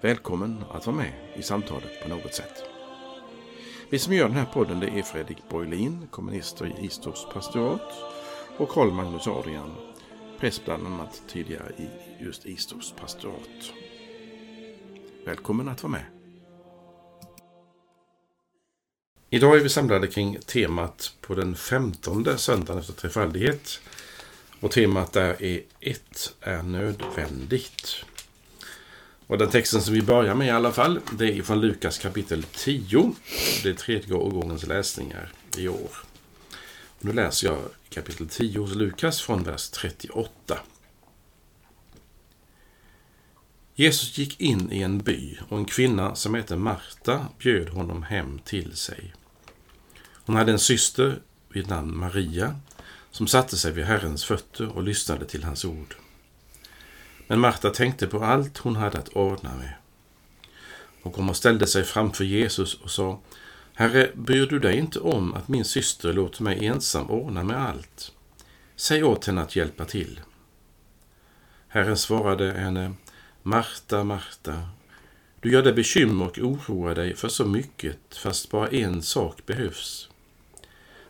Välkommen att vara med i samtalet på något sätt. Vi som gör den här podden det är Fredrik Borglin, kommunister i Istorps pastorat och Karl Magnus Adrian, präst bland annat tidigare i just Istorps pastorat. Välkommen att vara med. Idag är vi samlade kring temat på den femtonde söndagen efter trefaldighet. Och temat där är Ett är nödvändigt. Och den texten som vi börjar med i alla fall, det är från Lukas kapitel 10. Det är tredje årgångens läsningar i år. Nu läser jag kapitel 10 hos Lukas från vers 38. Jesus gick in i en by och en kvinna som hette Marta bjöd honom hem till sig. Hon hade en syster vid namn Maria som satte sig vid Herrens fötter och lyssnade till hans ord. Men Marta tänkte på allt hon hade att ordna med. Hon kom och ställde sig framför Jesus och sa Herre, bryr du dig inte om att min syster låter mig ensam ordna med allt? Säg åt henne att hjälpa till. Herren svarade henne Marta, Marta, du gör dig bekymmer och oroar dig för så mycket, fast bara en sak behövs.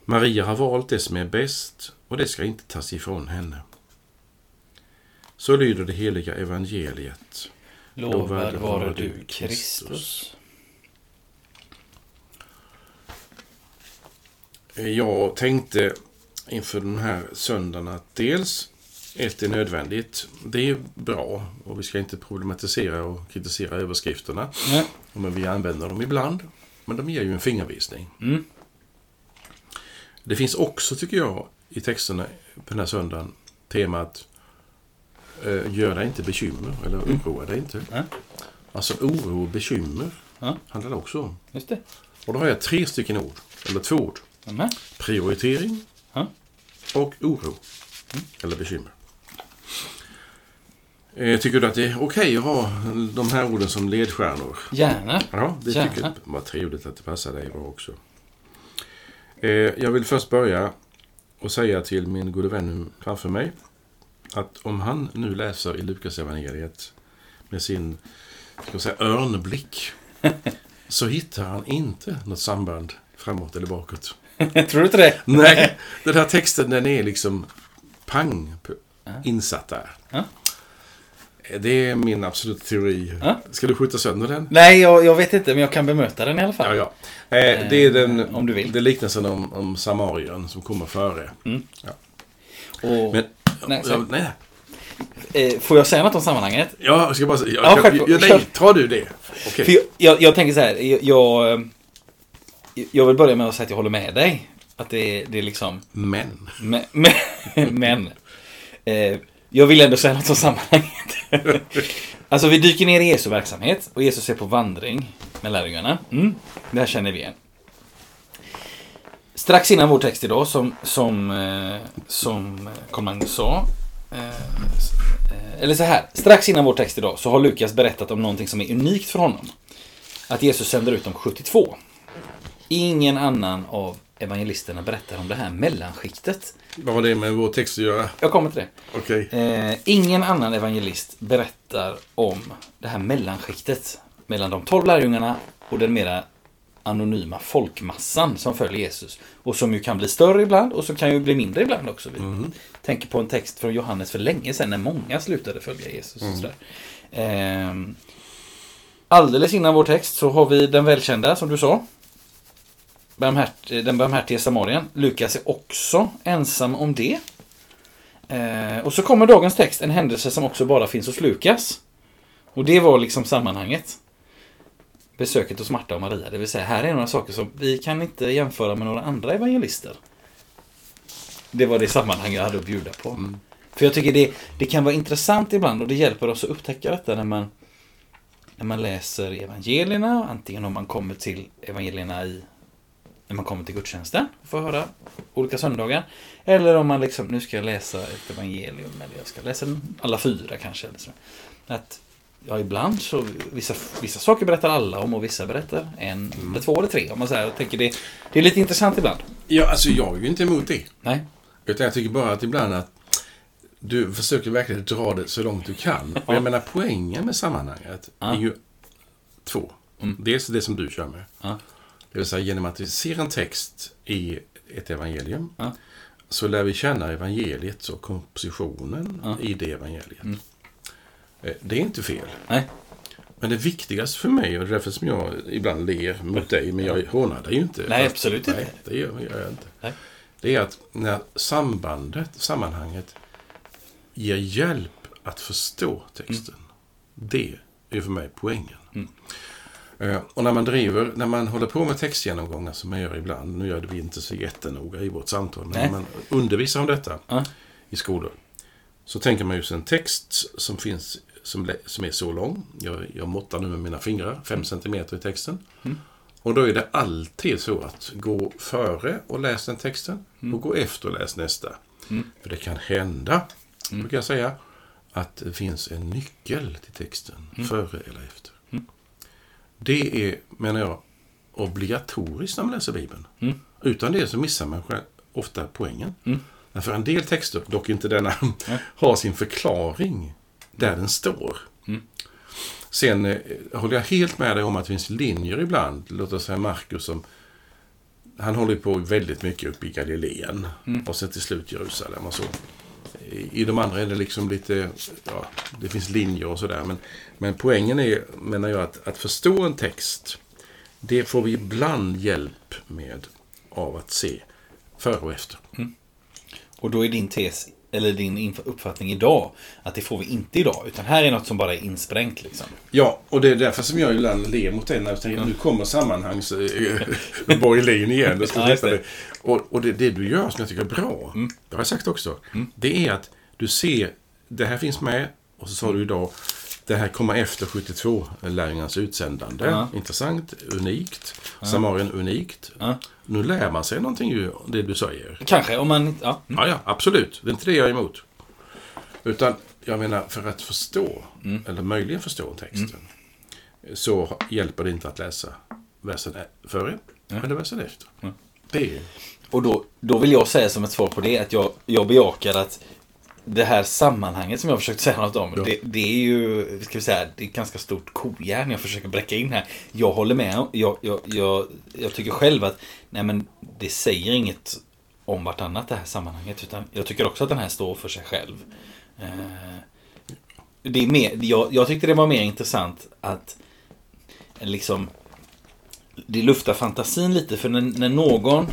Maria har valt det som är bäst och det ska inte tas ifrån henne. Så lyder det heliga evangeliet. Lovad vare du, Kristus. Jag tänkte inför den här söndagen att dels ett är nödvändigt. Det är bra och vi ska inte problematisera och kritisera överskrifterna. Nej. Men vi använder dem ibland. Men de ger ju en fingervisning. Mm. Det finns också, tycker jag, i texterna på den här söndagen temat eh, Gör dig inte bekymmer, eller oroa dig inte. Ja. Alltså oro och bekymmer Ja. handlar det också om. Just det. Och då har jag tre stycken ord, eller två ord. Nämen. Prioritering och oro. Eller bekymmer. Eh, Tycker du att det är okej att ha de här orden som ledstjärnor? Gärna. Ja, det Gärna. tycker jag. Vad trevligt att det passar dig bra också. Eh, jag vill först börja och säga till min gode vän framför mig att om han nu läser i Lukas evangeliet med sin ska säga, örnblick så hittar han inte något samband framåt eller bakåt. Tror du inte det? Nej, den här texten den är liksom pang Ja. insatt där. Ja. Det är min absoluta teori. Ja. Ska du skjuta sönder den? Nej, jag, jag vet inte, men jag kan bemöta den i alla fall. Ja, ja. Eh, det är den, om du vill. Det liknelsen om, om Samarien som kommer före. Och, Men, Nej, så- ja, nej. eh, får jag säga något om sammanhanget? Ja, jag ska bara säga. Ja, Jag, kan, självklart. ja, nej, tar du det? Okej. För jag, jag, jag tänker så här, jag, jag, eh, jag vill börja med att säga att jag håller med dig. Att det, är- det är liksom... Men. Men, men, men eh, jag vill ändå säga något om sammanhanget. alltså vi dyker ner i Jesu verksamhet och Jesus är på vandring med lärjungarna. Mm, det här känner vi igen. Strax innan vår text idag, som, som, eh, som Carl-Magnus sa. Eh, eh, eller så här, strax innan vår text idag så har Lukas berättat om någonting som är unikt för honom. Att Jesus sänder ut de 72. Ingen annan av evangelisterna berättar om det här mellanskiktet. Vad har det med vår text att göra? Jag kommer till det. Okej. Eh, ingen annan evangelist berättar om det här mellanskiktet mellan de tolv lärjungarna och den mera anonyma folkmassan som följer Jesus. Och som ju kan bli större ibland och som kan ju bli mindre ibland också. Vi tänker på en text från Johannes för länge sedan när många slutade följa Jesus. Och sådär. Ehm, alldeles innan vår text så har vi den välkända som du sa. Barmhärt, den barmhärtige Samarien. Lukas är också ensam om det. Eh, och så kommer dagens text, en händelse som också bara finns hos Lukas. Och det var liksom sammanhanget. Besöket hos Marta och Maria. Det vill säga, här är några saker som vi kan inte jämföra med några andra evangelister. Det var det sammanhang jag hade att bjuda på. För jag tycker det, det kan vara intressant ibland och det hjälper oss att upptäcka detta när man när man läser evangelierna, antingen om man kommer till evangelierna i när man kommer till gudstjänsten och får höra olika söndagar. Eller om man liksom, nu ska jag läsa ett evangelium eller jag ska läsa alla fyra kanske. Eller så. Att, ja, ibland så, vissa, vissa saker berättar alla om och vissa berättar en, eller två eller tre. Om man här, jag tänker det, det är lite intressant ibland. Ja, alltså jag är ju inte emot det. Nej, Utan jag tycker bara att ibland att du försöker verkligen dra det så långt du kan. Och jag menar poängen med sammanhanget Ja. är ju två. Mm. Dels det som du kör med. Ja. Det vill säga genom att vi ser en text i ett evangelium Ja. så lär vi känna evangeliet och kompositionen i det evangeliet. Mm. Eh, Det är inte fel. nej, Men det viktigaste för mig, och det är därför som jag ibland ler mot dig, men jag hånar dig ju inte. Nej, Fast- absolut inte. Nej, det gör gör jag inte. Nej. Det är att när sambandet, sammanhanget, ger hjälp att förstå texten. Det är för mig poängen. Mm. Eh, Och när man driver, när man håller på med textgenomgångar som man gör ibland, nu gör vi inte så jättenoga i vårt samtal, men Nej. när man undervisar om detta Ja. i skolor, så tänker man ju sig en text som finns som, som är så lång. Jag, jag måttar nu med mina fingrar, fem centimeter i texten. Mm. Och då är det alltid så att gå före och läs den texten och gå efter och läs nästa. Mm. För det kan hända, Mm. brukar jag säga, att det finns en nyckel till texten, Mm. före eller efter. Det är, menar jag, obligatoriskt när man läser Bibeln. Mm. Utan det så missar man själv ofta poängen. Mm. Därför en del texter, dock inte denna, har sin förklaring där den står. Mm. Sen eh, håller jag helt med dig om att det finns linjer ibland. Låt oss säga Markus som han håller på väldigt mycket uppe i Galileen Mm. och sen till slut Jerusalem och så. I i de andra är det liksom lite, ja, det finns linjer och sådär. Men, men poängen är, menar jag, att, att förstå en text, det får vi ibland hjälp med av att se före och efter. och då är din tes, eller din uppfattning idag, att det får vi inte idag. Utan här är något som bara är insprängt liksom. Ja, och det är därför som jag ibland ler mot den. När jag tänker, nu kommer sammanhangsborgerlin igen. Det ska Ja, just ja, det. det. Och, och det, det du gör som jag tycker är bra, Mm. det har jag sagt också, det är att du ser, det här finns med, och så sa du idag, det här kommer efter 72-lärjungarnas utsändande. Ja. Intressant, unikt. Samarien unikt. Ja. Nu lär man sig någonting ju, det du säger. Kanske, om man. Ja. Mm. Ja, ja, absolut. Det är inte det jag är emot. Utan, jag menar, för att förstå, Mm. eller möjligen förstå texten, så hjälper det inte att läsa versen före eller versen efter. Mm. Det är... Och då, då vill jag säga som ett svar på det att jag, jag bejakar att det här sammanhanget som jag har försökt säga något om. Ja. Det, det är ju, ska vi säga, det är ett ganska stort kojärn jag försöker bräcka in här. Jag håller med. Jag, jag, jag, jag tycker själv att nej men, det säger inget om vartannat det här sammanhanget. Utan jag tycker också att den här står för sig själv. Eh, det är mer, jag, jag tyckte det var mer intressant att liksom det luftar fantasin lite för när, när någon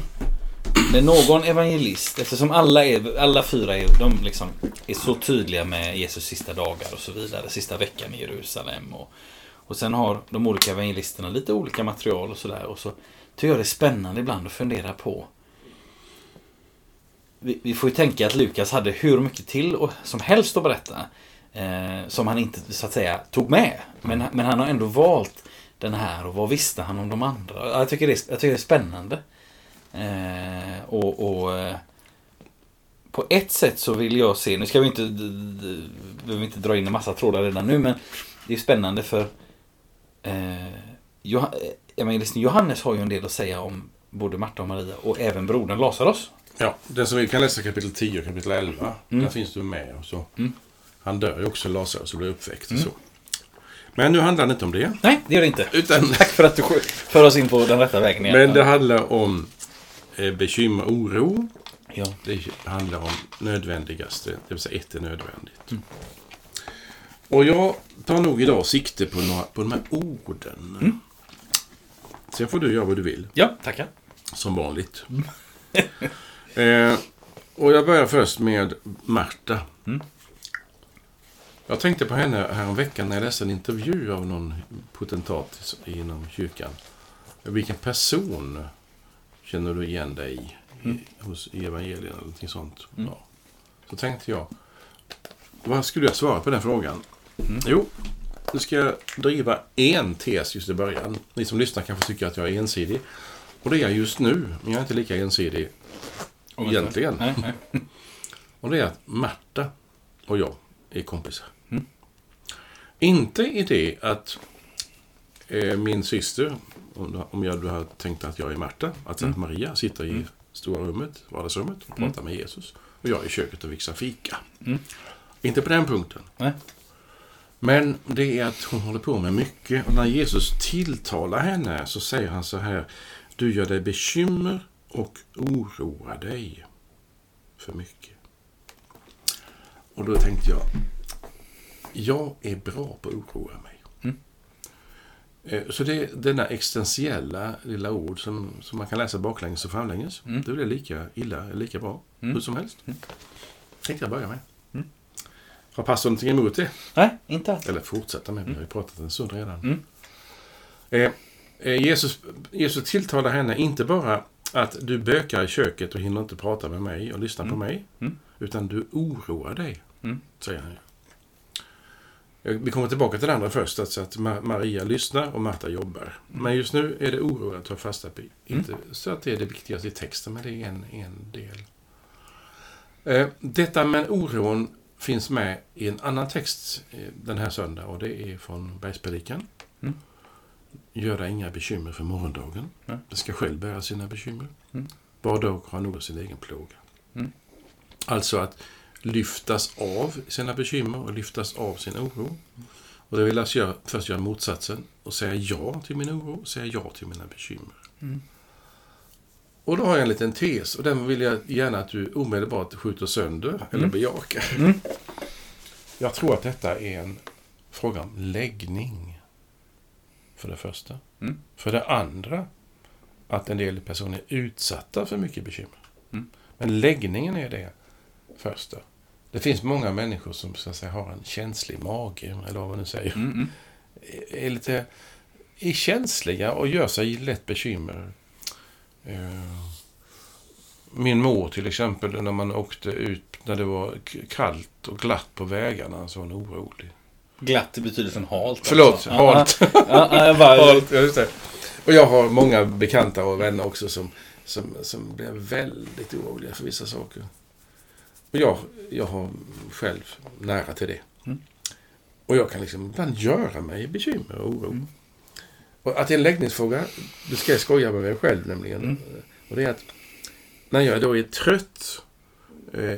när någon evangelist, eftersom alla, är, alla fyra är, de liksom är så tydliga med Jesus sista dagar och så vidare, sista veckan i Jerusalem. Och, och sen har de olika evangelisterna lite olika material och sådär. Och så tycker jag det är spännande ibland att fundera på. Vi, vi får ju tänka att Lukas hade hur mycket till och, som helst att berätta. Eh, som han inte så att säga tog med. Men, men han har ändå valt den här och vad visste han om de andra? Jag tycker det är, jag tycker det är spännande. Eh, och, och eh, på ett sätt så vill jag se, nu ska vi inte, behöver inte dra in en massa trådar redan nu, men det är spännande för eh, Joha- eh, evangelisten Johannes har ju en del att säga om både Marta och Maria och även brodern Lazarus. Ja, den som vi kan läsa kapitel 10 och kapitel 11, Mm. där finns du med. Och så. Mm. Han dör ju också, Lazarus, och blir uppväckt och så. Men nu handlar det inte om det. Nej, det gör det inte. Utan, Tack för att du för oss in på den rätta vägen igen. men det handlar om bekymmer, oro. Ja. Det handlar om nödvändigaste, det vill säga ett är nödvändigt. Och jag tar nog idag sikte på, några, på de här orden. Sen får du göra vad du vill, ja, tackar. som vanligt. eh, och jag börjar först med Marta. Mm. Jag tänkte på henne häromveckan när jag läste en intervju av någon potentat inom kyrkan. Vilken person känner du igen dig i? Mm. hos evangelierna eller någonting sånt. Mm. Ja. Så tänkte jag, vad skulle jag svara på den frågan? Mm. Jo, nu ska jag driva en tes just i början. Ni som lyssnar kanske tycker att jag är ensidig. Och det är jag just nu, men jag är inte lika ensidig egentligen. Nej, nej. Och det är att Märta och jag är kompisar. Inte i det att eh, min syster, om om jag, du har tänkt att jag är Märta, att Maria sitter i stora rummet, vardagsrummet och pratar med Jesus. Och jag är i köket och fixar fika. Inte på den punkten. nej. Men det är att hon håller på med mycket. Och när Jesus tilltalar henne så säger han så här. Du gör dig bekymmer och oroar dig för mycket. Och då tänkte jag. Jag är bra på att oroa mig. Eh, Så det är denna existentiella lilla ord som, som man kan läsa baklänges och framlänges. Det blir lika illa, lika bra, hur som helst. Tänkte jag börja med. Har pastorn någonting emot det? Nej, inte alls. Eller fortsätta med, vi har ju pratat en stund redan. Eh, eh, Jesus, Jesus tilltalar henne inte bara att du bökar i köket och hinner inte prata med mig och lyssna på mig. Utan du oroar dig, säger han. Eh, Vi kommer tillbaka till det andra först, alltså att Ma- Maria lyssnar och Marta jobbar. Men just nu är det oro att ta fasta på. Inte så att det är det viktigaste i texten, men det är en, en del. Eh, Detta med oron finns med i en annan text eh, den här söndagen och det är från Bergspredikan. Mm. Gör dig inga bekymmer för morgondagen. Nej. Det ska själv bära sina bekymmer. Mm. Var dag har nog sin egen plåga. Mm. Alltså att lyftas av sina bekymmer och lyftas av sin oro. Och det vill alltså jag först göra motsatsen och säga ja till min oro och säga ja till mina bekymmer. Mm. Och då har jag en liten tes och den vill jag gärna att du omedelbart skjuter sönder eller bejakar. Mm. Jag tror att detta är en fråga om läggning. För det första. Mm. För det andra, att en del personer är utsatta för mycket bekymmer. Mm. Men läggningen är det första. Det finns många människor som så att säga, har en känslig mage, eller vad man nu säger. Mm, mm. Är lite är känsliga och gör sig lätt bekymmer. Eh, Min mor till exempel, när man åkte ut när det var kallt och glatt på vägarna, så var hon orolig. Glatt i betydelsen halt. Förlåt, alltså. halt. Halt, ja, just det. Och jag har många bekanta och vänner också som, som, som blir väldigt oroliga för vissa saker. Och jag, jag har själv nära till det. Mm. Och jag kan liksom ibland göra mig bekymmer och oro. Mm. Och att det är en läggningsfråga, det ska jag skoja med mig själv nämligen. Mm. Och det är att när jag då är trött eh,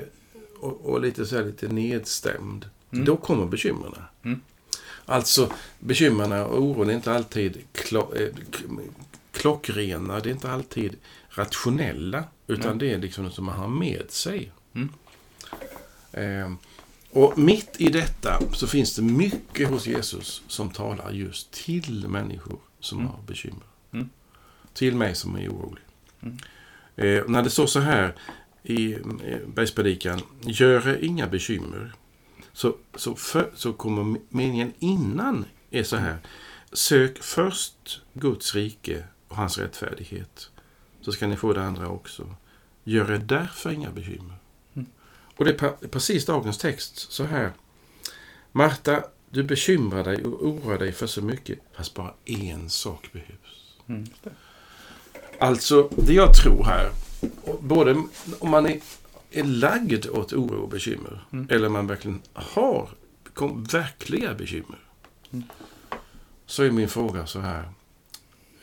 och, och lite så här lite nedstämd, Mm. då kommer bekymren. Mm. Alltså, bekymren och oron är inte alltid klo, eh, klockrena, det är inte alltid rationella, utan det är liksom något som man har med sig. Mm. Eh, och mitt i detta så finns det mycket hos Jesus som talar just till människor som Mm. har bekymmer. Mm. Till mig som är orolig. Mm. Eh, när det står så här i eh, Bergspredikan, gör inga bekymmer. Så, så, för, så kommer meningen innan är så här. Sök först Guds rike och hans rättfärdighet. Så ska ni få det andra också. Gör er därför inga bekymmer. Mm. Och det är precis dagens text så här. Marta, du bekymrar dig och oroar dig för så mycket, fast bara en sak behövs. Mm. Alltså, det jag tror här, både om man är, är lagd åt oro och bekymmer, Mm. eller man verkligen har kom, verkliga bekymmer, Mm. så är min fråga så här.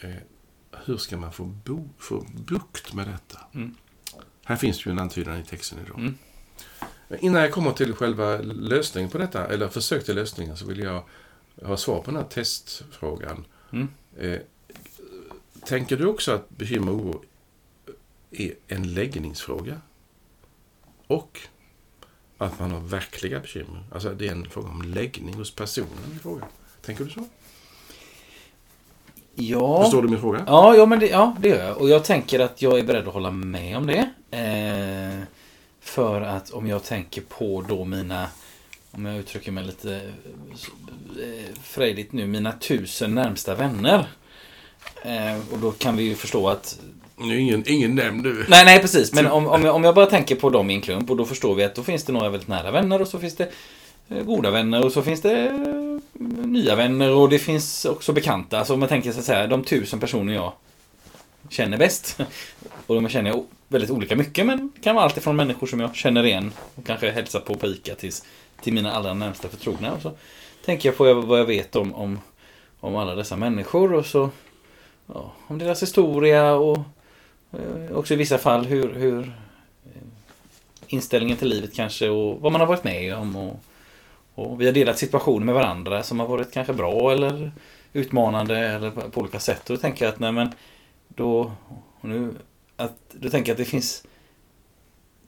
Eh, hur ska man få, bo, få bukt med detta? Mm. Här finns ju en antydan i texten idag. Men Innan jag kommer till själva lösningen på detta, eller försök till lösningen, så vill jag ha svar på den här testfrågan. Mm. Eh, tänker du också att bekymmer och oro är en läggningsfråga? Och att man har verkliga bekymmer? Alltså det är en fråga om läggning hos personen i fråga. Tänker du så? Ja. Förstår du min fråga? Ja, ja, men det, ja, det gör jag. Och jag tänker att jag är beredd att hålla med om det. Eh, för att om jag tänker på då mina, om jag uttrycker mig lite eh, frejdigt nu, mina tusen närmsta vänner. Eh, och då kan vi ju förstå att ingen, ingen nämnd nu. Nej, nej precis. Men om, om, jag, om jag bara tänker på dem i en klump och då förstår vi att då finns det några väldigt nära vänner och så finns det eh, goda vänner och så finns det eh, nya vänner och det finns också bekanta. Alltså om man tänker så att säga, de tusen personer jag känner bäst. Och de känner jag väldigt olika mycket men det kan vara allt ifrån människor som jag känner igen och kanske hälsar på på ICA tills, till mina allra närmsta förtrogna. Och så tänker jag på vad jag vet om, om, om alla dessa människor och så ja, om deras historia och eh, också i vissa fall hur, hur eh, inställningen till livet kanske och vad man har varit med om. Och, och vi har delat situationer med varandra som har varit kanske bra eller utmanande eller på, på olika sätt. Och då tänker jag att nej men då, och nu, att, då tänker att det finns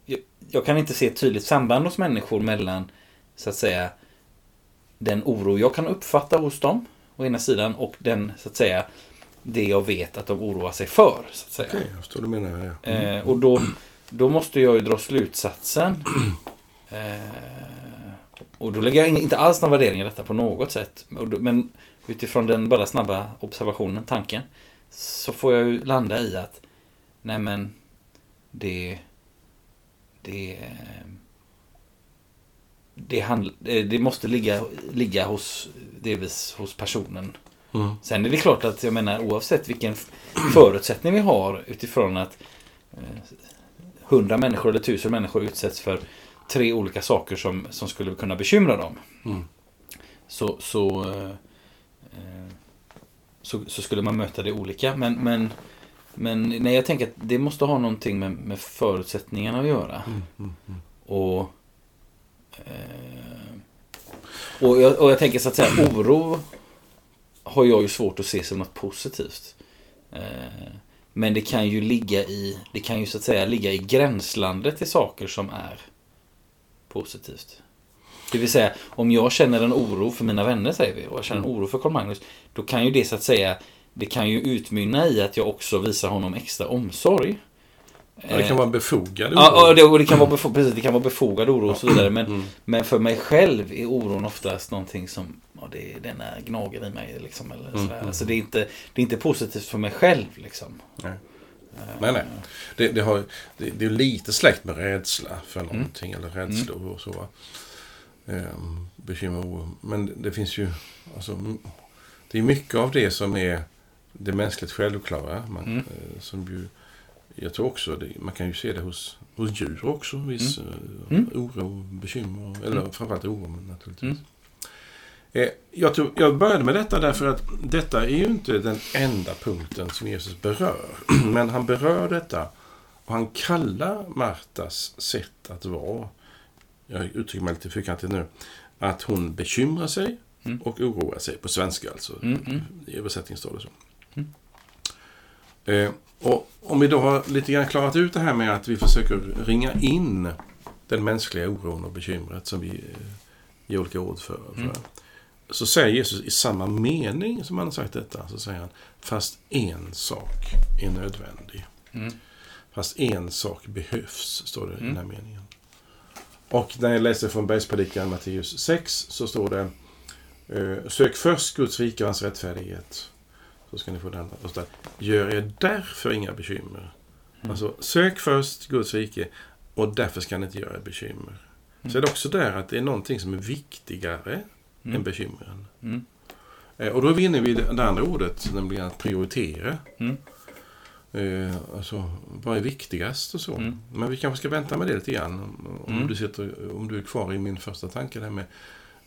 jag, jag kan inte se ett tydligt samband hos människor mellan så att säga den oro jag kan uppfatta hos dem å ena sidan och den så att säga det jag vet att de oroar sig för. Så att säga. Okej, jag förstår du menar. Ja. Eh, och då, då måste jag ju dra slutsatsen. Eh, och då lägger jag in- inte alls någon värdering i detta på något sätt. Men utifrån den bara snabba observationen, tanken. Så får jag ju landa i att nej men det det det, handl, det det måste ligga, ligga hos delvis hos personen Mm. Sen är det klart att jag menar oavsett vilken förutsättning vi har utifrån att eh, hundra människor eller tusen människor utsätts för tre olika saker som, som skulle kunna bekymra dem. Mm. Så, så, eh, eh, så, så skulle man möta det olika. Men, men, men nej, jag tänker att det måste ha någonting med, med förutsättningarna att göra. Mm. Mm. Mm. Och, eh, och, jag, och jag tänker så att säga, oro har jag ju svårt att se som något positivt. Eh, men det kan ju ligga i, det kan ju så att säga ligga i gränslandet till saker som är positivt. Det vill säga, om jag känner en oro för mina vänner, säger vi, och jag känner en oro för Carl-Magnus, då kan ju det så att säga, det kan ju utmynna i att jag också visar honom extra omsorg. Ja, det kan vara befogad oro. Ja, och det, och det, kan vara befo- precis, det kan vara befogad oro och så vidare. Men, Mm. men för mig själv är oron oftast någonting som ja, det, den är gnager i mig. Liksom, eller Mm, sådär. mm. Alltså, det, är inte, det är inte positivt för mig själv. Liksom. Nej. Nej, nej. Det, det, har, det, det är lite släkt med rädsla för Mm. någonting. Eller rädslor och så. va. Ehm, bekymmer och oro. Men det finns ju... Alltså, mm, det är mycket av det som är det mänskligt självklara. Man, Mm. eh, som ju, jag tror också, det, man kan ju se det hos, hos djur också. Viss eh, Mm. oro, bekymmer. Eller Mm. framförallt oro naturligtvis. Mm. Eh, Jag, tror, jag började med detta därför att detta är ju inte den enda punkten som Jesus berör. Men han berör detta och han kallar Martas sätt att vara, jag uttrycker mig lite fyrkantigt nu, att hon bekymrar sig Mm. och oroar sig. På svenska alltså. Mm, mm. I översättning står det så. Mm. Eh, och om vi då har lite grann klarat ut det här med att vi försöker ringa in den mänskliga oron och bekymret som vi eh, ger olika ord för. Mm. Så säger Jesus i samma mening som han har sagt detta, så säger han fast en sak är nödvändig. Mm. Fast en sak behövs, står det i Mm. den här meningen. Och när jag läser från Bergspredikan Matteus 6 så står det eh, Sök först Guds rike och hans rättfärdighet. Så ska ni få den. Och så där, Gör er därför inga bekymmer. Mm. Alltså, sök först Guds rike och därför ska ni inte göra er bekymmer. Så är det också där att det är någonting som är viktigare än Mm. bekymren. Mm. Eh, Och då är vi inne vid det andra ordet, nämligen att prioritera. Mm. Eh, alltså, vad är viktigast och så. Mm. Men vi kanske ska vänta med det lite grann. Om, om Mm. du, sitter, om du är kvar i min första tanke där med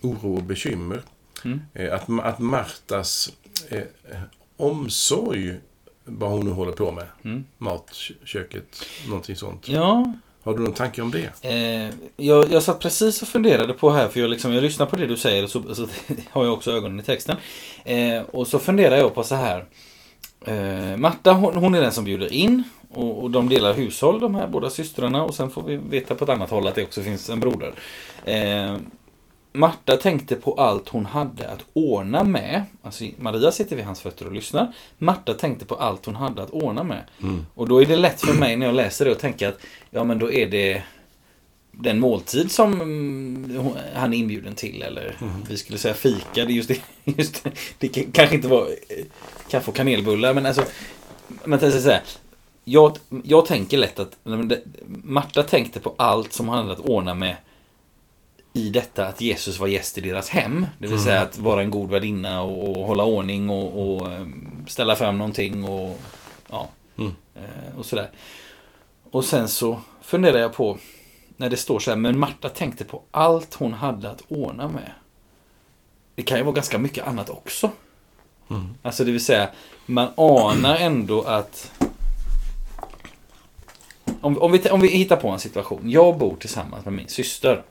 oro och bekymmer. Mm. Eh, att, att Martas eh, omsorg, vad hon nu håller på med, Mm. matköket, någonting sånt. Ja, Har du någon tanke om det? Eh, jag, jag satt precis och funderade på här, för jag, liksom, jag lyssnar på det du säger och så, så har jag också ögonen i texten. Eh, och så funderar jag på så här. Eh, Marta hon, hon är den som bjuder in och, och de delar hushåll de här båda systrarna och sen får vi veta på ett annat håll att det också finns en broder. Marta tänkte på allt hon hade att ordna med. Alltså Maria sitter vid hans fötter och lyssnar. Marta tänkte på allt hon hade att ordna med. Mm. Och då är det lätt för mig när jag läser det att tänka att ja men då är det den måltid som mm, han är inbjuden till eller vi skulle säga fika. Det, just det, just det, det kan- kanske inte var eh, kaffe och kanelbullar men alltså men jag säga, jag, jag tänker lätt att Marta tänkte på allt som han hade att ordna med i detta att Jesus var gäst i deras hem. Det vill säga att vara en god värdinna och, och hålla ordning och, och eh, ställa fram någonting och ja, Mm. eh, och sådär. Och sen så funderar jag på när det står så här, men Marta tänkte på allt hon hade att ordna med. Det kan ju vara ganska mycket annat också. Mm. Alltså det vill säga, man anar ändå att... Om, om, vi, om vi hittar på en situation. Jag bor tillsammans med min syster.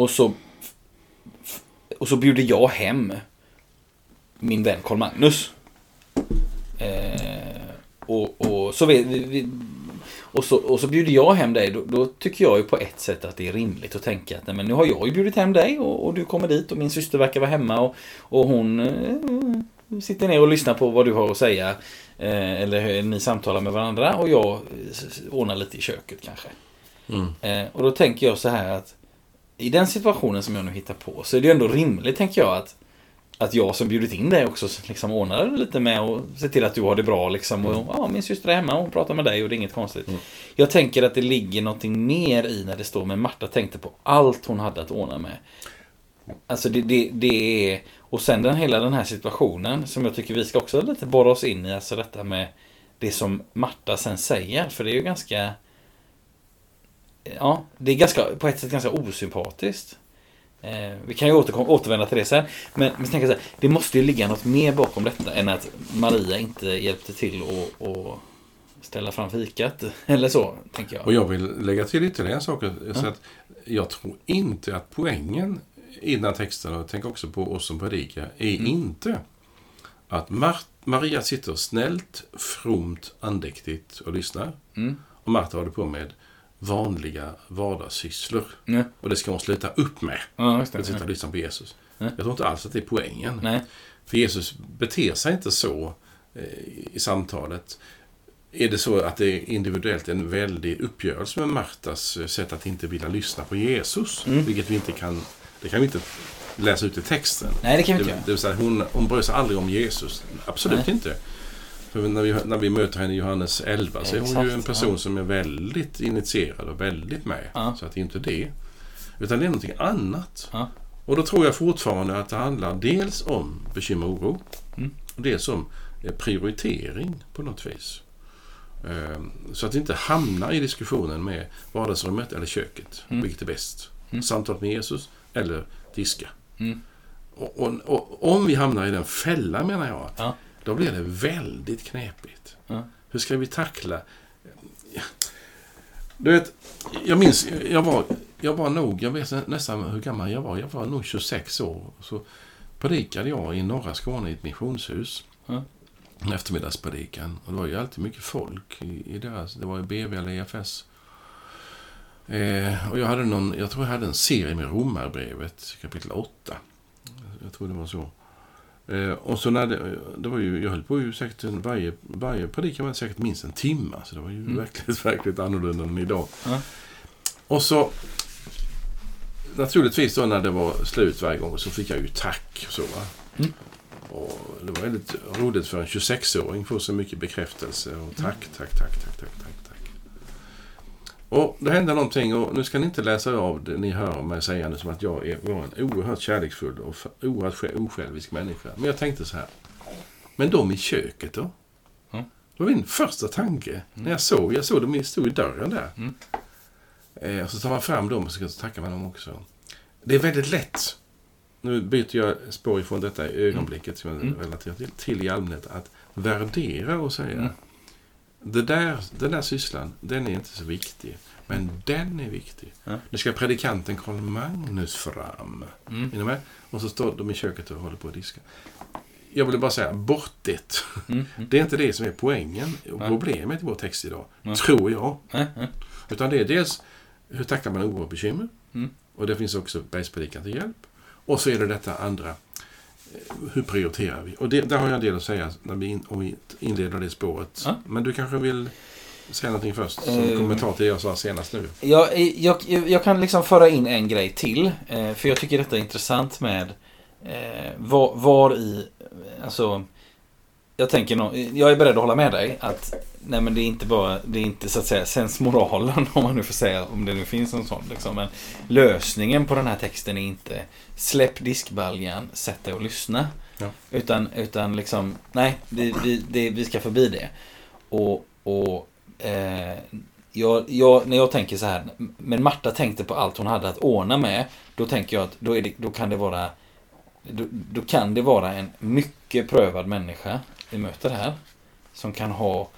Och så, och så bjuder jag hem min vän Karl Magnus. Eh, och, och, så vi, vi, och, så, och så bjuder jag hem dig. Då, då tycker jag ju på ett sätt att det är rimligt att tänka att nej, men nu har jag ju bjudit hem dig och, och du kommer dit och min syster verkar vara hemma och, och hon eh, sitter ner och lyssnar på vad du har att säga. Eh, eller ni samtalar med varandra och jag eh, ordnar lite i köket kanske. Mm. Eh, och då tänker jag så här att i den situationen som jag nu hittar på så är det ju ändå rimligt, tänker jag, att, att jag som bjudit in dig också liksom ordnar lite med och ser till att du har det bra liksom. Och, ja, min syster är hemma och hon pratar med dig och det är inget konstigt. Mm. Jag tänker att det ligger någonting mer i när det står med Marta tänkte på allt hon hade att ordna med. Alltså det, det, det är... Och sen den, hela den här situationen som jag tycker vi ska också lite borra oss in i. Alltså detta med det som Marta sen säger. För det är ju ganska... Ja, det är ganska, på ett sätt ganska osympatiskt. Eh, vi kan ju återkom, återvända till det sen. Men, men jag så här, det måste ju ligga något mer bakom detta än att Maria inte hjälpte till att att ställa fram fikat. Eller så, tänker jag. Och jag vill lägga till ytterligare en sak. Så att jag tror inte att poängen i den här texten, och tänker också på oss som predikar, är Mm. inte att Mar- Maria sitter snällt, fromt, andäktigt och lyssnar. Mm. Och Marta håller på med vanliga vardagssysslor. Ja, Och det ska hon sluta upp med. ja Att sitta det. och lyssna på Jesus. Ja. Jag tror inte alls att det är poängen. Nej. För Jesus beter sig inte så eh, i samtalet. Är det så att det är individuellt en väldig uppgörelse med Martas eh, sätt att inte vilja lyssna på Jesus, Mm. vilket vi inte kan, det kan vi inte läsa ut i texten. Nej, det kan vi Det, inte göra. det vill säga, hon, hon bryr sig aldrig om Jesus. Absolut Nej. inte. För när vi, när vi möter henne i Johannes 11 så är hon ju en person som är väldigt initierad och väldigt med. Ja. Så att det är inte det. Utan det är någonting annat. Ja. Och då tror jag fortfarande att det handlar dels om bekymmer och oro. Mm. Och dels om eh, prioritering på något vis. Ehm, Så att inte hamnar i diskussionen med vardagsrummet eller köket. Mm. Vilket är bäst? Mm. Samtalet med Jesus eller diska? Mm. Och, och, och om vi hamnar i den fällan menar jag, Ja. Då blir det väldigt knepigt. Ja. Hur ska vi tackla... Du vet, jag minns, jag var, jag var nog, jag vet nästan hur gammal jag var, jag var nog 26 år. Så predikade jag i norra Skåne i ett missionshus. Ja. En eftermiddagspredikan. Och det var ju alltid mycket folk i, i deras, det var ju BV eller EFS. Eh, och jag hade någon, jag tror jag hade en serie med Romarbrevet, kapitel 8. Jag tror det var så. Eh, och så när det, det var ju, jag höll på ju säkert varje, varje predikan var säkert minst en timme. Så det var ju Mm. verkligt, verkligt annorlunda än idag. Ja. Och så naturligtvis då när det var slut varje gång så fick jag ju tack. och Så? Mm. Och det var väldigt roligt för en 26-åring att få så mycket bekräftelse. Och tack, tack, tack, tack, tack, tack. Och det hände någonting och nu ska ni inte läsa av det ni hör mig säga nu som att jag är, var en oerhört kärleksfull och oerhört sj- osjälvisk människa. Men jag tänkte så här. Men de i köket då? Mm. Det var min första tanke. När jag såg, jag såg dem stod i dörren där. Mm. Eh, och så tar man fram dem och så ska jag tacka med dem också. Det är väldigt lätt. Nu byter jag spår ifrån detta i ögonblicket som jag Mm. relaterar till, till i allmänhet. Att värdera och säga. Det där, den där sysslan, den är inte så viktig. Men den är viktig. Ja. Nu ska predikanten Karl Magnus fram. Mm. Är ni med? Och så står de i köket och håller på att diska. Jag vill bara säga, bort det. Mm. Det är inte det som är poängen och Nej. problemet i vår text idag. Nej. Tror jag. Utan det är dels hur tacklar man oro och bekymmer. Mm. Och det finns också bergspredikan till hjälp. Och så är det detta andra. Eh, Hur prioriterar vi? Och det, där har jag en del att säga när vi, in, vi inleder det spåret. Ja. Men du kanske vill säga någonting först? Som Eh. kommentar till det jag sa senast nu. Jag, jag, jag kan liksom föra in en grej till. Eh, för jag tycker detta är intressant med eh, var, var i... Alltså, jag tänker nog, jag är beredd att hålla med dig att nej men det är inte bara, det är inte så att säga sensmoralen om man nu får säga, om det nu finns en sån liksom. Men lösningen på den här texten är inte släpp diskbaljan, sätt dig och lyssna. Ja. Utan, utan liksom, nej, det, vi, det, vi ska förbi det. Och, och eh, jag, jag, när jag tänker så här, men Marta tänkte på allt hon hade att ordna med. Då tänker jag att då, det, då kan det vara då, då kan det vara en mycket prövad människa vi möter här. Som kan ha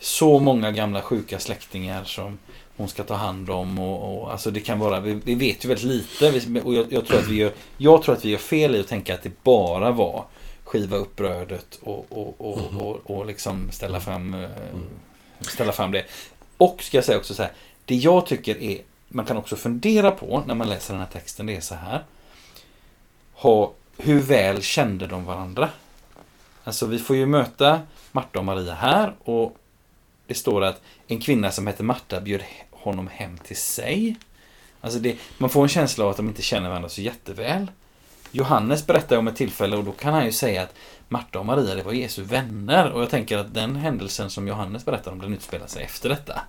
så många gamla sjuka släktingar som hon ska ta hand om. Och, och alltså det kan vara, vi, vi vet ju väldigt lite. Och jag, jag, tror att vi gör, jag tror att vi gör fel i att tänka att det bara var skiva upp brödet och, och, och, Mhm. och, och liksom ställa fram, eh, ställa fram det. Och ska jag säga också så här. Det jag tycker är, man kan också fundera på när man läser den här texten, det är så här. Ha, hur väl kände de varandra? Alltså vi får ju möta Marta och Maria här och det står att en kvinna som heter Marta bjöd honom hem till sig. Alltså det, man får en känsla av att de inte känner varandra så jätteväl. Johannes berättar om ett tillfälle och då kan han ju säga att Marta och Maria det var Jesu vänner och jag tänker att den händelsen som Johannes berättar om den utspelar sig efter detta.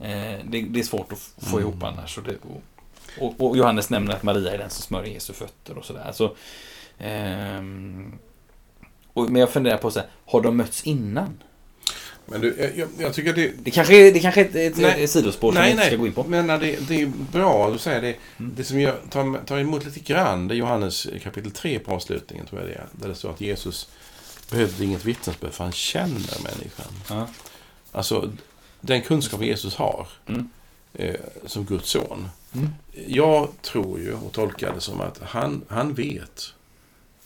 Eh, det, det är svårt att få Mm. ihop annars. Och, det, och, och, Johannes nämner att Maria är den som smörjer Jesu fötter och sådär. Så, ehm, och, men jag funderar på så här, har de mötts innan? Men du, jag- jag, jag tycker det... Det kanske det kanske är ett, ett, Nej. ett sidospår som vi Nej, inte ska nej. gå in på. Men det, det är bra att du säger det. Mm. Det som jag tar, tar emot lite grann, det är Johannes kapitel 3 på avslutningen, tror jag det är. Där det står att Jesus behövde inget vittnesbörd för han känner människan. Ja. Alltså, den kunskap Jesus har Mm. eh, som Guds son. Mm. Jag tror ju och tolkar det som att han, han vet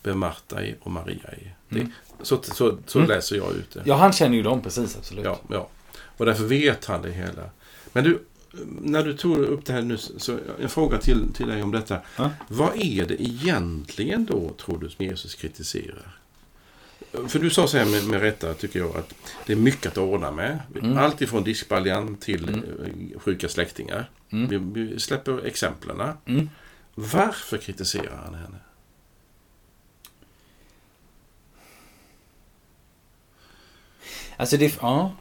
vem Marta är och Maria är. Mm. Så, så, så Mm. läser jag ut det. ja, han känner ju dem precis, absolut. Ja, ja. Och därför vet han det hela. Men du, när du tog upp det här nu, så en fråga till, till dig om detta. Ja. Vad är det egentligen då, tror du, som Jesus kritiserar? För du sa så här med, med rätta, tycker jag, att det är mycket att ordna med. Mm. Allt ifrån diskbaljan till Mm. eh, sjuka släktingar. Mm. Vi, vi släpper exemplen. Mm. Varför kritiserar han henne? Alltså det, ja.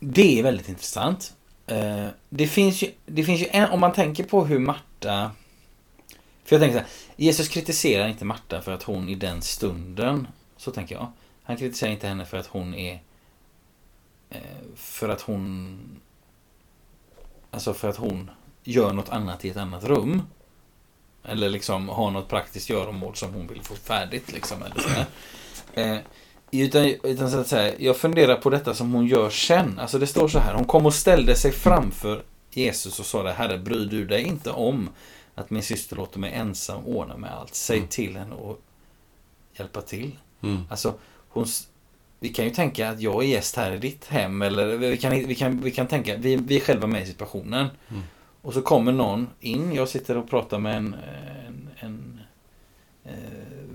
Det är väldigt intressant. Eh, det finns ju, det finns ju en, om man tänker på hur Marta... För jag tänker så här, Jesus kritiserar inte Marta för att hon i den stunden, så tänker jag. Han kritiserar inte henne för att hon är... Eh, för att hon... Alltså för att hon gör något annat i ett annat rum. Eller liksom har något praktiskt göromål som hon vill få färdigt liksom. Eller så här. Eh, utan, utan så att säga, jag funderar på detta som hon gör sen. Alltså det står så här, hon kom och ställde sig framför Jesus och sa det, Herre bryr du dig inte om att min syster låter mig ensam ordna med allt. Säg Mm. till henne och hjälpa till. Mm. Alltså, hon, vi kan ju tänka att jag är gäst här i ditt hem eller vi kan, vi kan, vi kan tänka, vi, vi är själva med i situationen. Mm. Och så kommer någon in, jag sitter och pratar med en, en, en eh,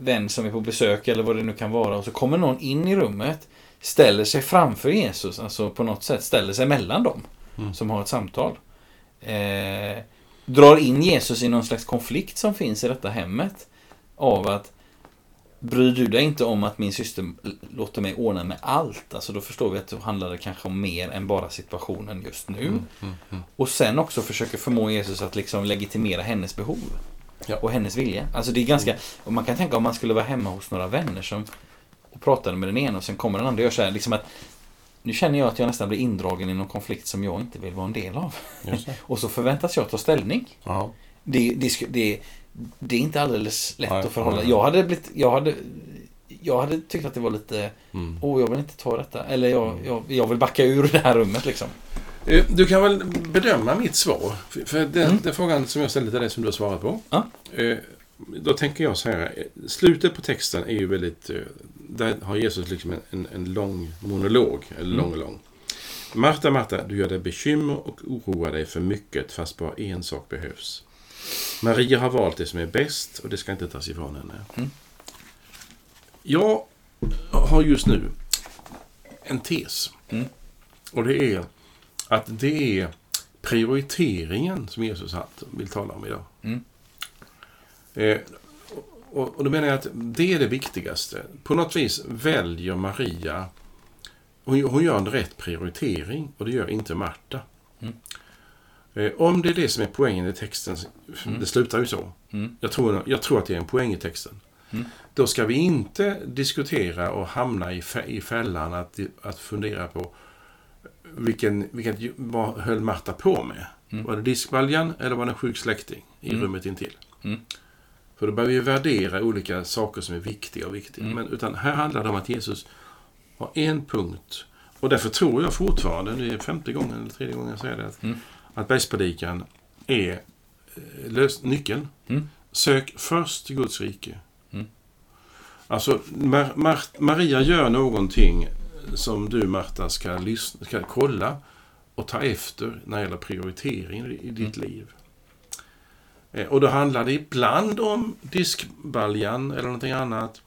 vän som är på besök eller vad det nu kan vara. Och så kommer någon in i rummet, ställer sig framför Jesus, alltså på något sätt ställer sig mellan dem Mm. som har ett samtal. Eh, drar in Jesus i någon slags konflikt som finns i detta hemmet. Av att Bryr du dig inte om att min syster låter mig ordna med allt? Alltså då förstår vi att det handlar kanske om mer än bara situationen just nu. Mm. Mm. Mm. Och sen också försöker förmå Jesus att liksom legitimera hennes behov. Ja. Och hennes vilja. Alltså det är ganska, och man kan tänka om man skulle vara hemma hos några vänner som och pratade med den ena och sen kommer den andra och gör så här, liksom att nu känner jag att jag nästan blir indragen i någon konflikt som jag inte vill vara en del av. Och så förväntas jag ta ställning. Ja. Det, det, det, det är inte alldeles lätt Nej, att förhålla. Jag hade blivit, jag hade, jag hade tyckt att det var lite, Mm. åh jag vill inte ta detta. Eller jag, jag, jag vill backa ur det här rummet liksom. Eh, Du kan väl bedöma mitt svar? För- den, Mm. den frågan som jag ställde till dig som du har svarat på. Ja. Eh, Då tänker jag så här. eh, Slutet på texten är ju väldigt... Där har Jesus liksom en, en, lång monolog. Eller Mm. lång, lång. Marta, Marta, du gör dig bekymmer och oroar dig för mycket fast bara en sak behövs. Maria har valt det som är bäst och det ska inte tas ifrån henne. Mm. Jag har just nu en tes. Mm. Och det är att det är prioriteringen som Jesus vill tala om idag. Mm. Eh, och, och då menar jag att det är det viktigaste. På något vis väljer Maria, hon, hon gör en rätt prioritering och det gör inte Marta. Mm. Eh, om det är det som är poängen i texten, Mm. det slutar ju så. Mm. Jag, tror, jag tror att det är en poäng i texten. Mm. Då ska vi inte diskutera och hamna i, i fällan att, att fundera på vilken, vilken, vad höll Marta på med? Mm. Var det diskbaljan eller var det en sjuk släkting i Mm. rummet intill? Mm. För då börjar vi värdera olika saker som är viktiga och viktiga. Mm. Men, utan här handlar det om att Jesus har en punkt. Och därför tror jag fortfarande, nu är femte gången eller tredje gången jag säger det, att, Mm. att bergspredikan är eh, lös, nyckeln. Mm. Sök först Guds rike. Mm. Alltså, Mar- Mar- Maria gör någonting som du, Marta, ska, lyssna, ska kolla och ta efter när det gäller prioritering i, ditt liv. Eh, Och då handlar det ibland om diskbaljan eller någonting annat.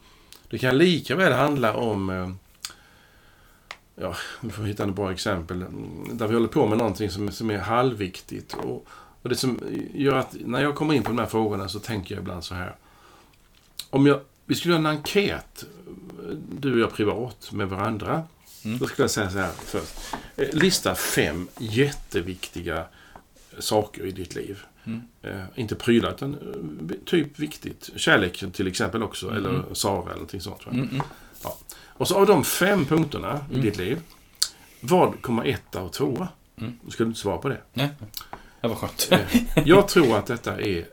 Det kan lika väl handla om eh, Ja, vi får hitta ett bra exempel. mm, Där vi håller på med någonting som, som är halvviktigt. Och, och det som gör att när jag kommer in på de här frågorna så tänker jag ibland så här. Om jag, vi skulle göra en enkät, du och jag privat, med varandra. Mm. Då skulle jag säga så här först. Eh, Lista fem jätteviktiga saker i ditt liv. Mm. Eh, inte prylar, utan eh, typ viktigt. Kärlek till exempel också, Mm. eller Sara eller någonting sånt. Mm. Mm. Och så av de fem punkterna i Mm. ditt liv, vad kommer etta och tvåa? Mm. Du skulle inte svara på det. Nej. Det var skönt. Eh, Jag tror att detta är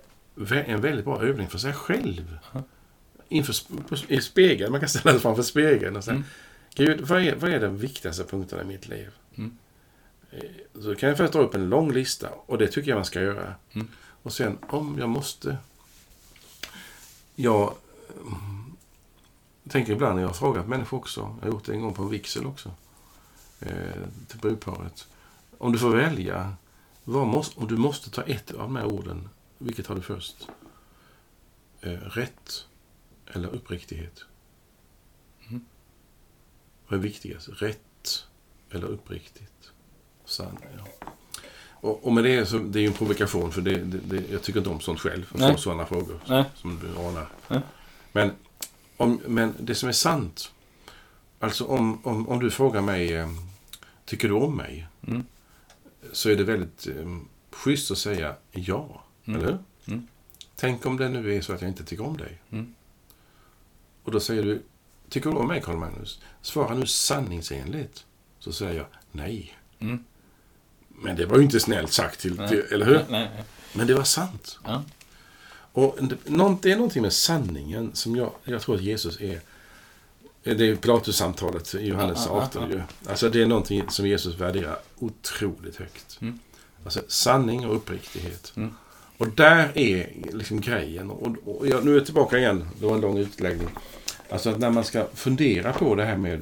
en väldigt bra övning för sig själv. Ja. Inför i spegeln, man kan ställa sig framför spegeln och säga Mm. Gud, vad är, vad är de viktigaste punkterna i mitt liv? Mm. Eh, Så kan jag först dra upp en lång lista och det tycker jag man ska göra. Mm. Och sen om jag måste. Jag tänker ibland när jag har frågat människor också. Jag har gjort det en gång på en vigsel också. Eh, till brudparet. Om du får välja. Vad måste, om du måste ta ett av de här orden. Vilket har du först? Eh, rätt eller uppriktighet? Mm. Vad är viktigast? Rätt eller uppriktigt? Sann, ja. Och, och med det så, det är ju en provokation för det, det, det, jag tycker inte om sånt själv. Få sådana frågor Nej. som du anar. Nej. Men, om, men det som är sant. Alltså om, om, om du frågar mig, eh, tycker du om mig? Mm. Så är det väldigt eh, schysst att säga ja. Mm. Eller hur? Mm. Tänk om det nu är så att jag inte tycker om dig. Mm. Och då säger du, tycker du om mig Karl Magnus? Svara nu sanningsenligt. Så säger jag nej. Mm. Men det var ju inte snällt sagt, till, till, eller hur? Nej, nej. Men det var sant. Ja. Och det, är någonting med sanningen som jag, jag tror att Jesus är... Det är Pilatus-samtalet i Johannes Ja, ja, 18 ja. ju. Alltså det är någonting som Jesus värderar otroligt högt. Mm. Alltså sanning och uppriktighet. Mm. Och där är liksom grejen. Och, och jag, nu är jag tillbaka igen. Det var en lång utläggning. Alltså att när man ska fundera på det här med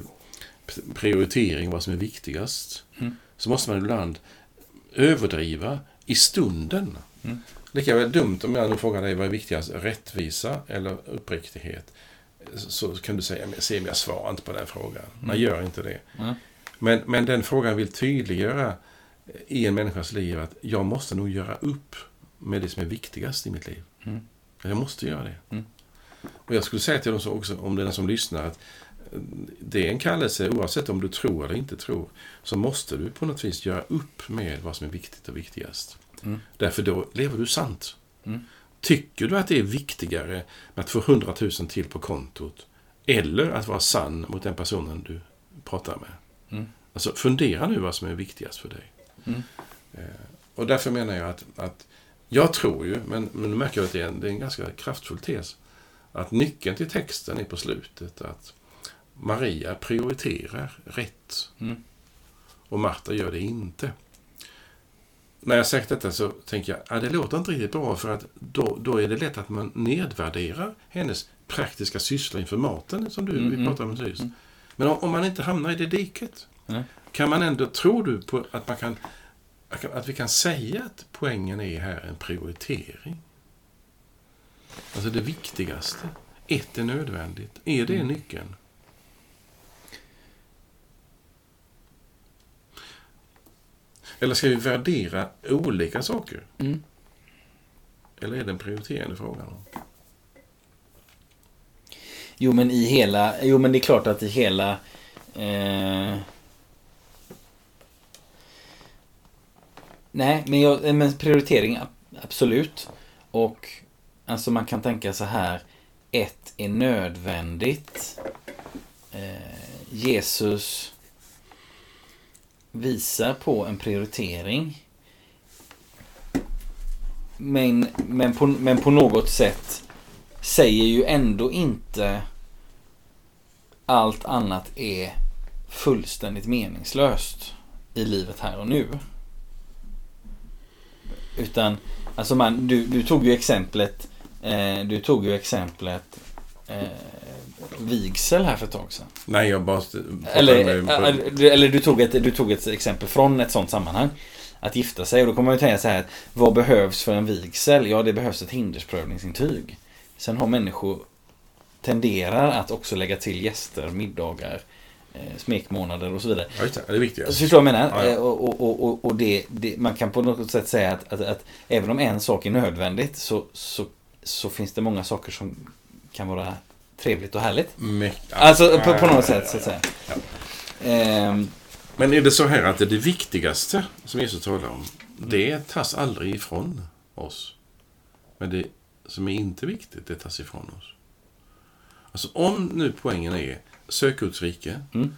prioritering, vad som är viktigast. Mm. Så måste man ibland överdriva i stunden. Mm. Lika väl dumt om jag nu frågar dig vad är viktigast, rättvisa eller uppriktighet? Så kan du säga, se, jag svarar inte på den frågan. Man Mm. gör inte det. Mm. Men, men den frågan vill tydliggöra i en människas liv att jag måste nog göra upp med det som är viktigast i mitt liv. Mm. Jag måste göra det. Mm. Och jag skulle säga till dem så också, om det är den som lyssnar, att eh, det är en kallelse, oavsett om du tror eller inte tror, så måste du på något vis göra upp med vad som är viktigt och viktigast. Mm. Därför då lever du sant. Mm. Tycker du att det är viktigare med att få 100 000 till på kontot eller att vara sann mot den personen du pratar med? Mm. Alltså fundera nu vad som är viktigast för dig. Mm. Eh, och därför menar jag att, att jag tror ju, men, men nu märker jag att det är, en, det är en ganska kraftfull tes, att nyckeln till texten är på slutet att Maria prioriterar rätt Mm. och Marta gör det inte. När jag sagt detta så tänker jag att det låter inte riktigt bra för att då, då är det lätt att man nedvärderar hennes praktiska sysslor inför maten som du Mm, vi mm, pratade om nyss. mm. Men om, om man inte hamnar i det diket, Nej. kan man ändå, tror du på att man kan att vi kan säga att poängen är här en prioritering? Alltså det viktigaste. Ett är nödvändigt. Är det Mm. nyckeln? Eller ska vi värdera olika saker? Mm. Eller är det en prioriterande fråga? Jo men i hela, jo men det är klart att i hela eh... Nej, men, jag, eh, men prioritering absolut. Och alltså man kan tänka så här. Ett är nödvändigt. Eh, Jesus visar på en prioritering. Men, men, på, men på något sätt säger ju ändå inte allt annat är fullständigt meningslöst i livet här och nu. Utan, alltså man, du, du tog ju exemplet, eh, du tog ju exemplet eh, vigsel här för ett tag sedan. Nej, jag bara... Eller, med... eller du, tog ett, du tog ett exempel från ett sånt sammanhang. Att gifta sig. Och då kommer man ju tänka så här. Vad behövs för en vigsel? Ja, det behövs ett hindersprövningsintyg. Sen har människor tenderar att också lägga till gäster, middagar, eh, smekmånader och så vidare. Ja, det är viktigt. Så förstår du vad jag menar? Ja, ja. Och, och, och, och det, det, man kan på något sätt säga att, att, att, även om en sak är nödvändigt så, så, så finns det många saker som kan vara trevligt och härligt. Mycket. Alltså på, på något sätt så att säga. Ehm. Men är det så här att det, det viktigaste som Jesus talar om, det tas aldrig ifrån oss. Men det som är inte viktigt, det tas ifrån oss. Alltså om nu poängen är sök Guds rike. Mm.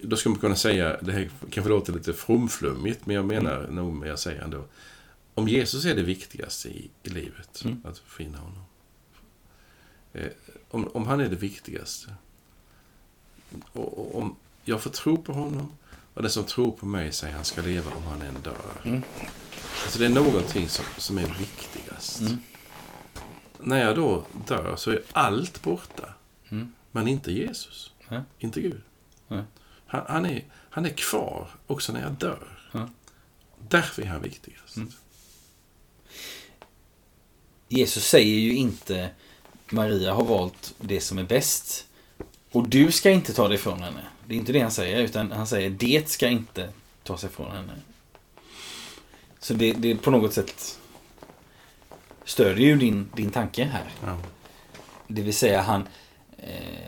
Då skulle man kunna säga, det här kanske låter lite frumflummigt, men jag menar mm. nog mer jag säger ändå. Om Jesus är det viktigaste i, i livet, mm. att finna honom. Eh, om, om han är det viktigaste. Och, och, om jag får tro på honom och den som tror på mig säger han ska leva om han än dör. Mm. Alltså det är någonting som, som är viktigast. Mm. När jag då dör så är allt borta. Mm. Men inte Jesus. Mm. Inte Gud. Mm. Han, han, är, han är kvar också när jag dör. Därför är han viktigast. Mm. Jesus säger ju inte Maria har valt det som är bäst. Och du ska inte ta det ifrån henne. Det är inte det han säger, utan han säger det ska inte ta sig från henne. Så det, det på något sätt stödjer ju din, din tanke här. Ja. Det vill säga han, eh,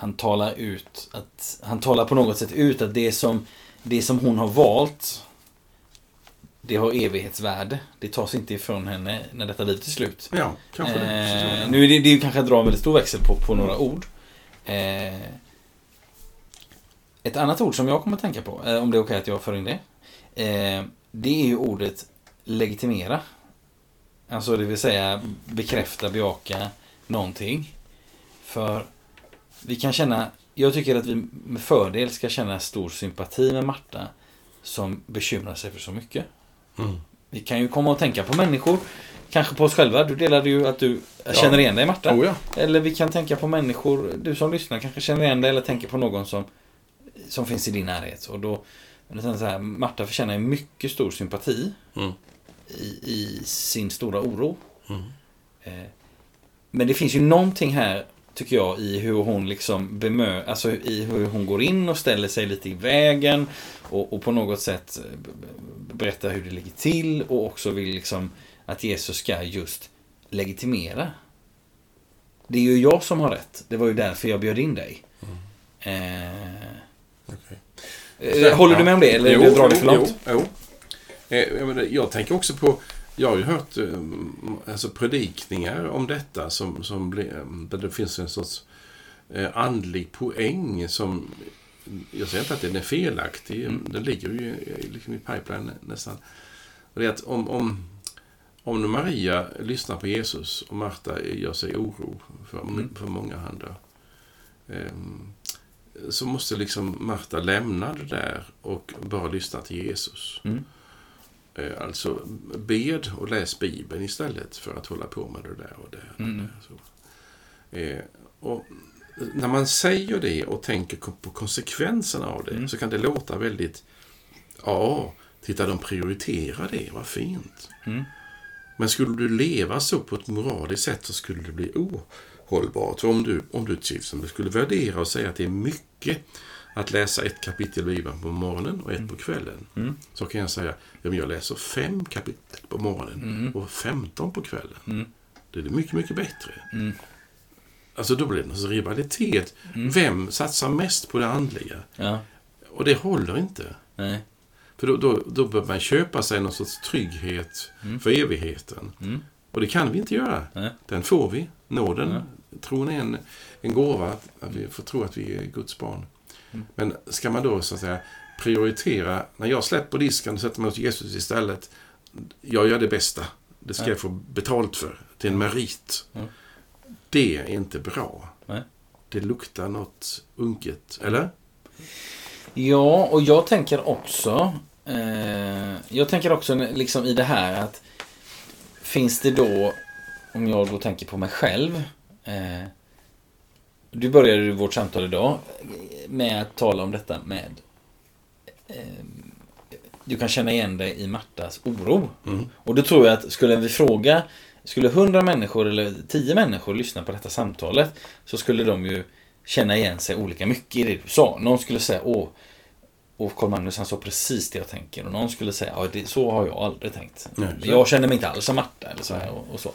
han talar ut att han talar på något sätt ut att det som, det som hon har valt det har evighetsvärde. Det tas inte ifrån henne när detta livet är slut. Ja, kanske det. Eh, nu är det, det är kanske att dra en väldigt stor växel på, på några ord. Eh, ett annat ord som jag kommer att tänka på, eh, om det är okej okay att jag för in det. Eh, det är ju ordet legitimera. Alltså det vill säga bekräfta, bejaka någonting. För vi kan känna, jag tycker att vi med fördel ska känna stor sympati med Marta som bekymrar sig för så mycket. Mm. Vi kan ju komma och tänka på människor. Kanske på oss själva. Du delade ju att du ja. känner igen dig Marta. Oh, ja. Eller vi kan tänka på människor. Du som lyssnar kanske känner igen dig eller tänker på någon som, som finns i din närhet. Och då, så här, Marta förtjänar mycket stor sympati mm. i, i, sin stora oro. Mm. Eh, men det finns ju någonting här tycker jag, i hur hon liksom bemö alltså i hur hon går in och ställer sig lite i vägen och, och på något sätt eh, berättar hur det ligger till och också vill liksom att Jesus ska just legitimera. Det är ju jag som har rätt. Det var ju därför jag bjöd in dig. Mm. Eh, okay. Eh, håller du med om det? Eller jo, drar det för långt? Jo, jo. Eh, jag tänker också på jag har ju hört eh, alltså, predikningar om detta som, som där det finns en sorts eh, andlig poäng som jag säger inte att den är felaktig. Mm. Den ligger ju liksom i pipeline nästan. Och det är att om, om, om Maria lyssnar på Jesus och Marta gör sig oro för, mm. för många. Eh, så måste liksom Marta lämna det där och bara lyssna till Jesus. Mm. Eh, alltså bed och läs Bibeln istället för att hålla på med det där och det. Mm. Och det så. Eh, och när man säger det och tänker på konsekvenserna av det mm. så kan det låta väldigt, ja, titta de prioriterar det, vad fint. Mm. Men skulle du leva så på ett moraliskt sätt så skulle det bli ohållbart. För om du, om du till exempel skulle värdera och säga att det är mycket att läsa ett kapitel Bibeln på morgonen och ett mm. på kvällen. Mm. Så kan jag säga, ja, jag läser fem kapitel på morgonen mm. och femton på kvällen. Mm. Det är mycket, mycket bättre. Mm. alltså då blir det en rivalitet. Vem satsar mest på det andliga? Ja. Och det håller inte. Nej. För då, då, då behöver man köpa sig någon sorts trygghet för evigheten. Mm. Och det kan vi inte göra. Nej. Den får vi. Nåden. Ja. Tron är en, en gåva. Att vi får tro att vi är Guds barn. Mm. Men ska man då så att säga prioritera. När jag släpper disken och sätter mig hos Jesus istället. Jag gör det bästa. Det ska Ja. jag få betalt för. Det är en merit. Mm. Det är inte bra. Nej. Det luktar något unket. Eller? Ja, och jag tänker också eh, Jag tänker också liksom i det här att Finns det då Om jag då tänker på mig själv eh, Du började vårt samtal idag Med att tala om detta med eh, Du kan känna igen dig i Martas oro Mm. Och då tror jag att skulle vi fråga Skulle hundra människor eller tio människor lyssna på detta samtalet Så skulle de ju känna igen sig olika mycket i det du sa. Någon skulle säga åh och Carl Magnus han sa precis det jag tänker. Och någon skulle säga ja, det, så har jag aldrig tänkt. Nej, jag känner mig inte alls som Marta eller så här och, och så.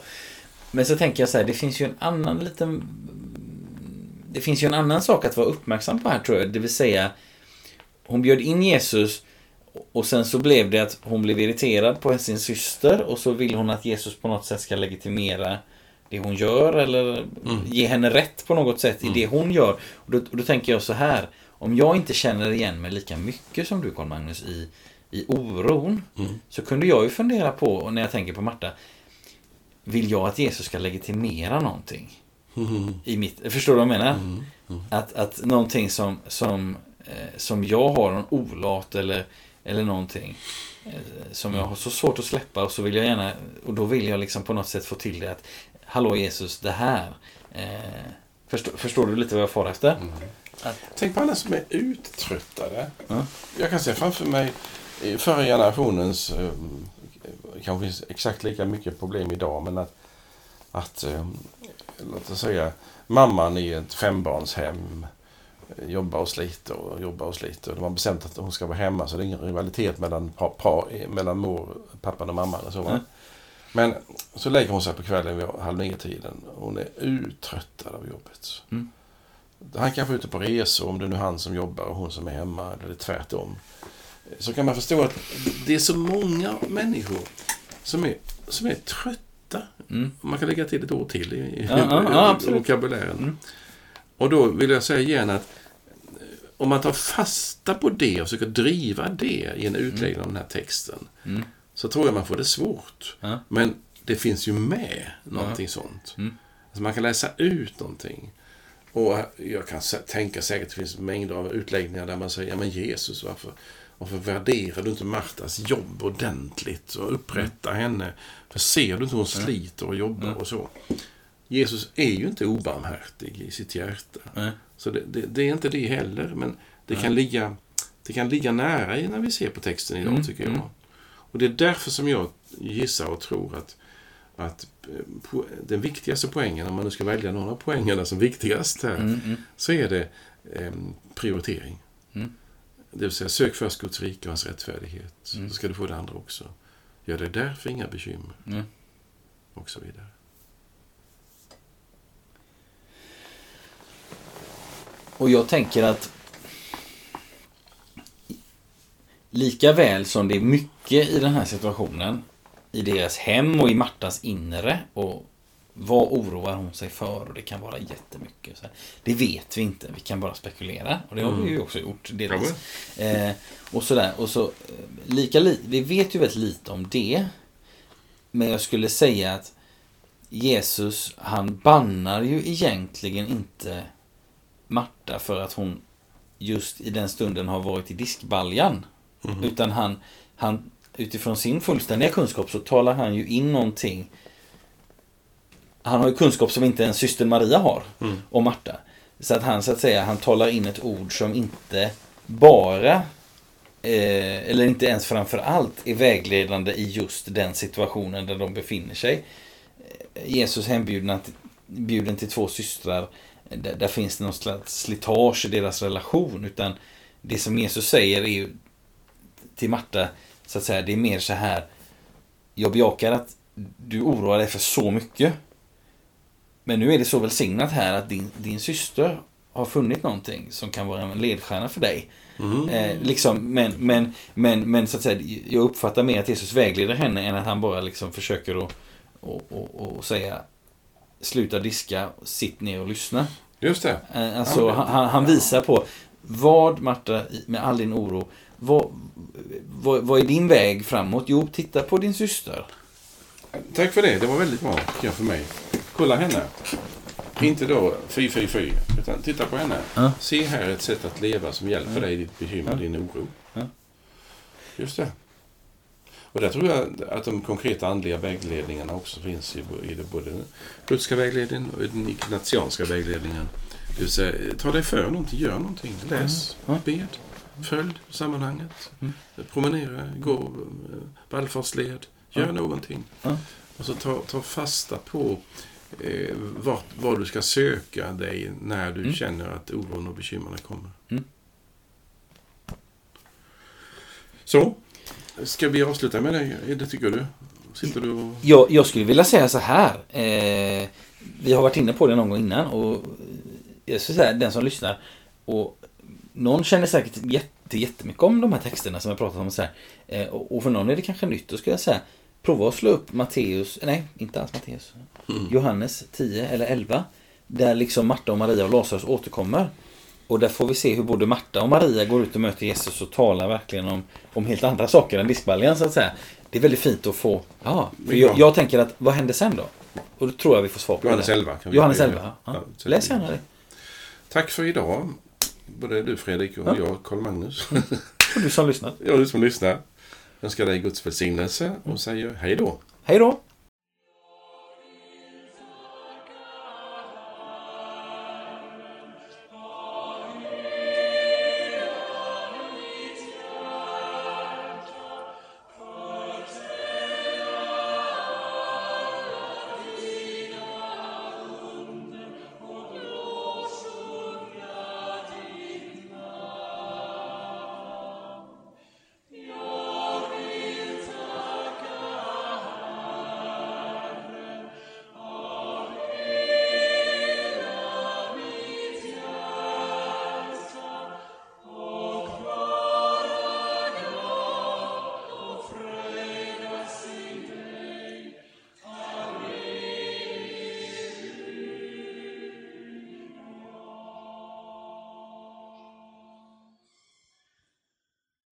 Men så tänker jag så här, det finns ju en annan liten... Det finns ju en annan sak att vara uppmärksam på här tror jag. Det vill säga, hon bjöd in Jesus och sen så blev det att hon blev irriterad på sin syster och så vill hon att Jesus på något sätt ska legitimera det hon gör eller ge henne rätt på något sätt i det hon gör. Och då, och då tänker jag så här, om jag inte känner igen mig lika mycket som du Carl Magnus i, i oron så kunde jag ju fundera på, när jag tänker på Marta, vill jag att Jesus ska legitimera någonting? I mitt, förstår du vad jag menar? Att, att någonting som, som, eh, som jag har, en olat eller, eller någonting eh, som jag har så svårt att släppa och så vill jag gärna, och då vill jag liksom på något sätt få till det att Hallå Jesus, det här. Eh, förstår, förstår du lite vad jag far efter? Tänk på alla som är uttröttade. Ja. Jag kan se framför mig i förra generationens, eh, kanske finns exakt lika mycket problem idag, men att, att eh, låt oss säga, mamman i ett fembarnshem eh, jobbar och sliter och jobbar och sliter. De har bestämt att hon ska vara hemma så det är ingen rivalitet mellan, pa, pa, mellan mor, pappan och mamman. Och så? Nej. Men så lägger hon sig på kvällen vid halv nio-tiden. Hon är uttröttad av jobbet. Mm. Han kanske är ute på resor, om det nu är han som jobbar och hon som är hemma, eller tvärtom. Så kan man förstå att det är så många människor som är, som är trötta. Mm. Man kan lägga till ett ord till i, i, Ja, ja, absolut. vokabulären. Mm. Och då vill jag säga igen att eh, om man tar fasta på det och försöker driva det i en utläggning av den här texten Mm. så tror jag man får det svårt. Men det finns ju med någonting sånt. Mm. Alltså man kan läsa ut någonting. Och jag kan tänka säkert att det finns mängder av utläggningar där man säger, ja men Jesus, varför, varför värderar du inte Martas jobb ordentligt och upprättar henne? För ser du inte hur hon sliter och jobbar och så? Jesus är ju inte obarmhärtig i sitt hjärta. Nej. Så det, det, det är inte det heller, men det kan, ligga, det kan ligga nära när vi ser på texten idag, Mm, tycker jag. mm. Och det är därför som jag gissar och tror att, att eh, den viktigaste poängen, om man nu ska välja någon av poängerna som viktigast här, Mm, mm. så är det eh, prioritering. Mm. Det vill säga, sök först Guds rike och hans rättfärdighet, Mm. så ska du få det andra också. Gör det därför inga bekymmer, Mm. och så vidare. Och jag tänker att lika väl som det är mycket i den här situationen i deras hem och i Martas inre och vad oroar hon sig för och det kan vara jättemycket. Så här. Det vet vi inte, vi kan bara spekulera och det har vi ju också gjort delvis. Eh, och sådär, och så eh, lika li- vi vet ju väldigt lite om det. Men jag skulle säga att Jesus, han bannar ju egentligen inte Marta för att hon just i den stunden har varit i diskbaljan. Mhm. Utan han, han, utifrån sin fullständiga kunskap så talar han ju in någonting. Han har ju kunskap som inte ens syster Maria har Mm. om Marta. Så att han så att säga, han talar in ett ord som inte bara eh, eller inte ens framför allt är vägledande i just den situationen där de befinner sig. Eh, Jesus hembjuden till, bjuden till två systrar. eh, Där, där finns det någon slags slitage i deras relation. Utan det som Jesus säger är ju till Marta, så att säga, det är mer så här. Jag bejakar att du oroar dig för så mycket. Men nu är det så välsignat här att din, din syster har funnit någonting som kan vara en ledstjärna för dig. Mm. Eh, liksom, men, men, men, men så att säga, jag uppfattar mer att Jesus vägleder henne än att han bara liksom försöker att och, och, och säga sluta diska, sitt ner och lyssna. Just det. Eh, Alltså, Ja, han, han visar på vad, Marta, med all din oro, vad, vad, vad är din väg framåt? Jo, titta på din syster. Tack för det. Det var väldigt bra tycker jag, för mig. Kolla henne. Inte då fy, fy, fy. Utan titta på henne. Ja. Se här ett sätt att leva som hjälper dig i ditt bekymmer, din oro. Just det. Och där tror jag att de konkreta andliga vägledningarna också finns i, i det, både den lutherska vägledningen och den ignatianska vägledningen. Det vill säga, ta dig för någonting, gör någonting, läs, Ja. bed, följ sammanhanget, Mm. promenera, gå eh, vallfartsled, gör Ja. någonting. Ja. Och så ta, ta fasta på eh, vart, var du ska söka dig när du Mm. känner att oron och bekymren kommer. Mm. Så, ska vi avsluta med det? Det tycker du? Sitter du och... Jag, jag skulle vilja säga så här. Eh, vi har varit inne på det någon gång innan. Och jag skulle säga, den som lyssnar. Och någon känner säkert jätte, jättemycket om de här texterna som jag pratat om. Så här. Eh, och, och för någon är det kanske nytt. Då skulle jag säga, prova att slå upp Matteus, nej inte alls Matteus. Mm. Johannes 10 eller 11. Där liksom Marta och Maria och Lazarus återkommer. Och där får vi se hur både Marta och Maria går ut och möter Jesus och talar verkligen om, om helt andra saker än diskbaljan så att säga. Det är väldigt fint att få, ja, för jag, jag tänker att vad händer sen då? Och då tror jag vi får svar på Johannes det. 11. Kan vi Johannes 11, ja. Ja, ja. Läs gärna det. Tack för idag. Både du Fredrik och Ja. jag, Karl-Magnus. Och du som lyssnat. jag du som lyssnar. Önskar dig Guds välsignelse och säger hej då. Hej då!